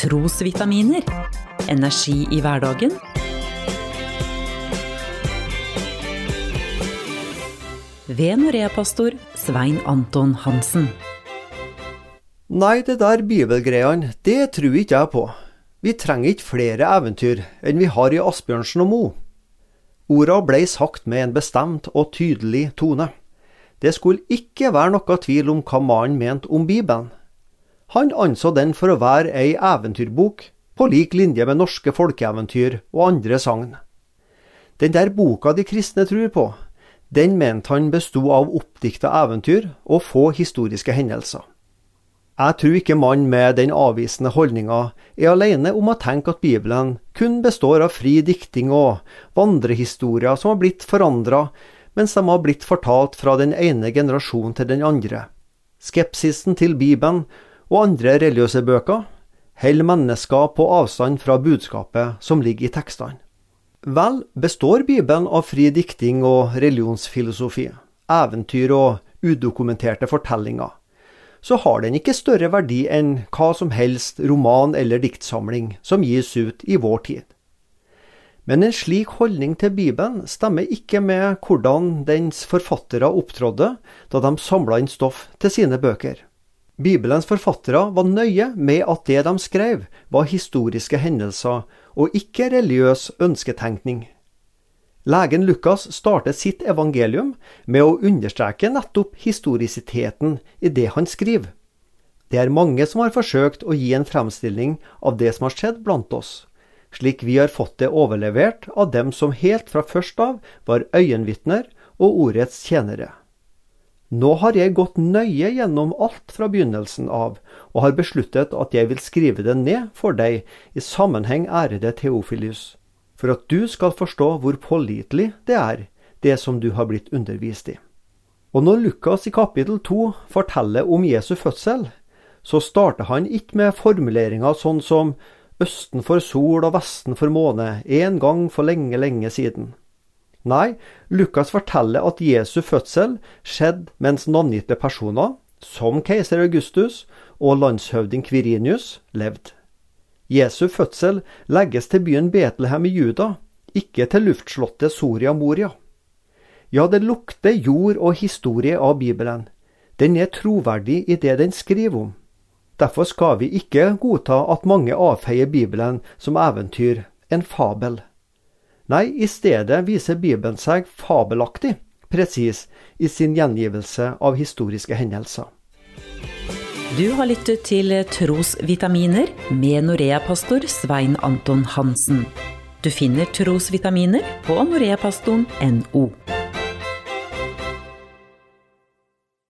Trosvitaminer. Energi i hverdagen. Ved Norea-pastor Svein Anton Hansen. Nei, det der bibelgreiene, det tror ikke jeg på. Vi trenger ikke flere eventyr enn vi har i Asbjørnsen og Mo. Orda blei sagt med en bestemt og tydelig tone. Det skulle ikke være noe tvil om hva mannen mente om Bibelen. Han anså den for å være ei eventyrbok, på lik linje med norske folkeeventyr og andre sagn. Den der boka de kristne tror på, den mente han besto av oppdikta eventyr og få historiske hendelser. Jeg tror ikke mannen med den avvisende holdninga er alene om å tenke at Bibelen kun består av fri dikting og vandrehistorier som har blitt forandra mens de har blitt fortalt fra den ene generasjonen til den andre. Skepsisen til Bibelen og andre religiøse bøker holder mennesker på avstand fra budskapet som ligger i tekstene. Vel består Bibelen av fri dikting og religionsfilosofi, eventyr og udokumenterte fortellinger, så har den ikke større verdi enn hva som helst roman eller diktsamling som gis ut i vår tid. Men en slik holdning til Bibelen stemmer ikke med hvordan dens forfattere opptrådde da de samla inn stoff til sine bøker. Bibelens forfattere var nøye med at det de skrev, var historiske hendelser og ikke religiøs ønsketenkning. Legen Lukas startet sitt evangelium med å understreke nettopp historisiteten i det han skriver. Det er mange som har forsøkt å gi en fremstilling av det som har skjedd blant oss, slik vi har fått det overlevert av dem som helt fra først av var øyenvitner og ordets tjenere. Nå har jeg gått nøye gjennom alt fra begynnelsen av, og har besluttet at jeg vil skrive det ned for deg i sammenheng, ærede Theofilius, for at du skal forstå hvor pålitelig det er, det som du har blitt undervist i. Og når Lukas i kapittel to forteller om Jesu fødsel, så starter han ikke med formuleringer sånn som Østen for sol og Vesten for måne, en gang for lenge, lenge siden. Nei, Lukas forteller at Jesu fødsel skjedde mens navngitte personer, som keiser Augustus og landshøvding Kvirinius, levde. Jesu fødsel legges til byen Betlehem i Juda, ikke til luftslottet Soria Moria. Ja, det lukter jord og historie av Bibelen. Den er troverdig i det den skriver om. Derfor skal vi ikke godta at mange avfeier Bibelen som eventyr, en fabel. Nei, i stedet viser Bibelen seg fabelaktig presis i sin gjengivelse av historiske hendelser. Du har lyttet til Trosvitaminer med Norea-pastor Svein Anton Hansen. Du finner trosvitaminer på noreapastoren.no.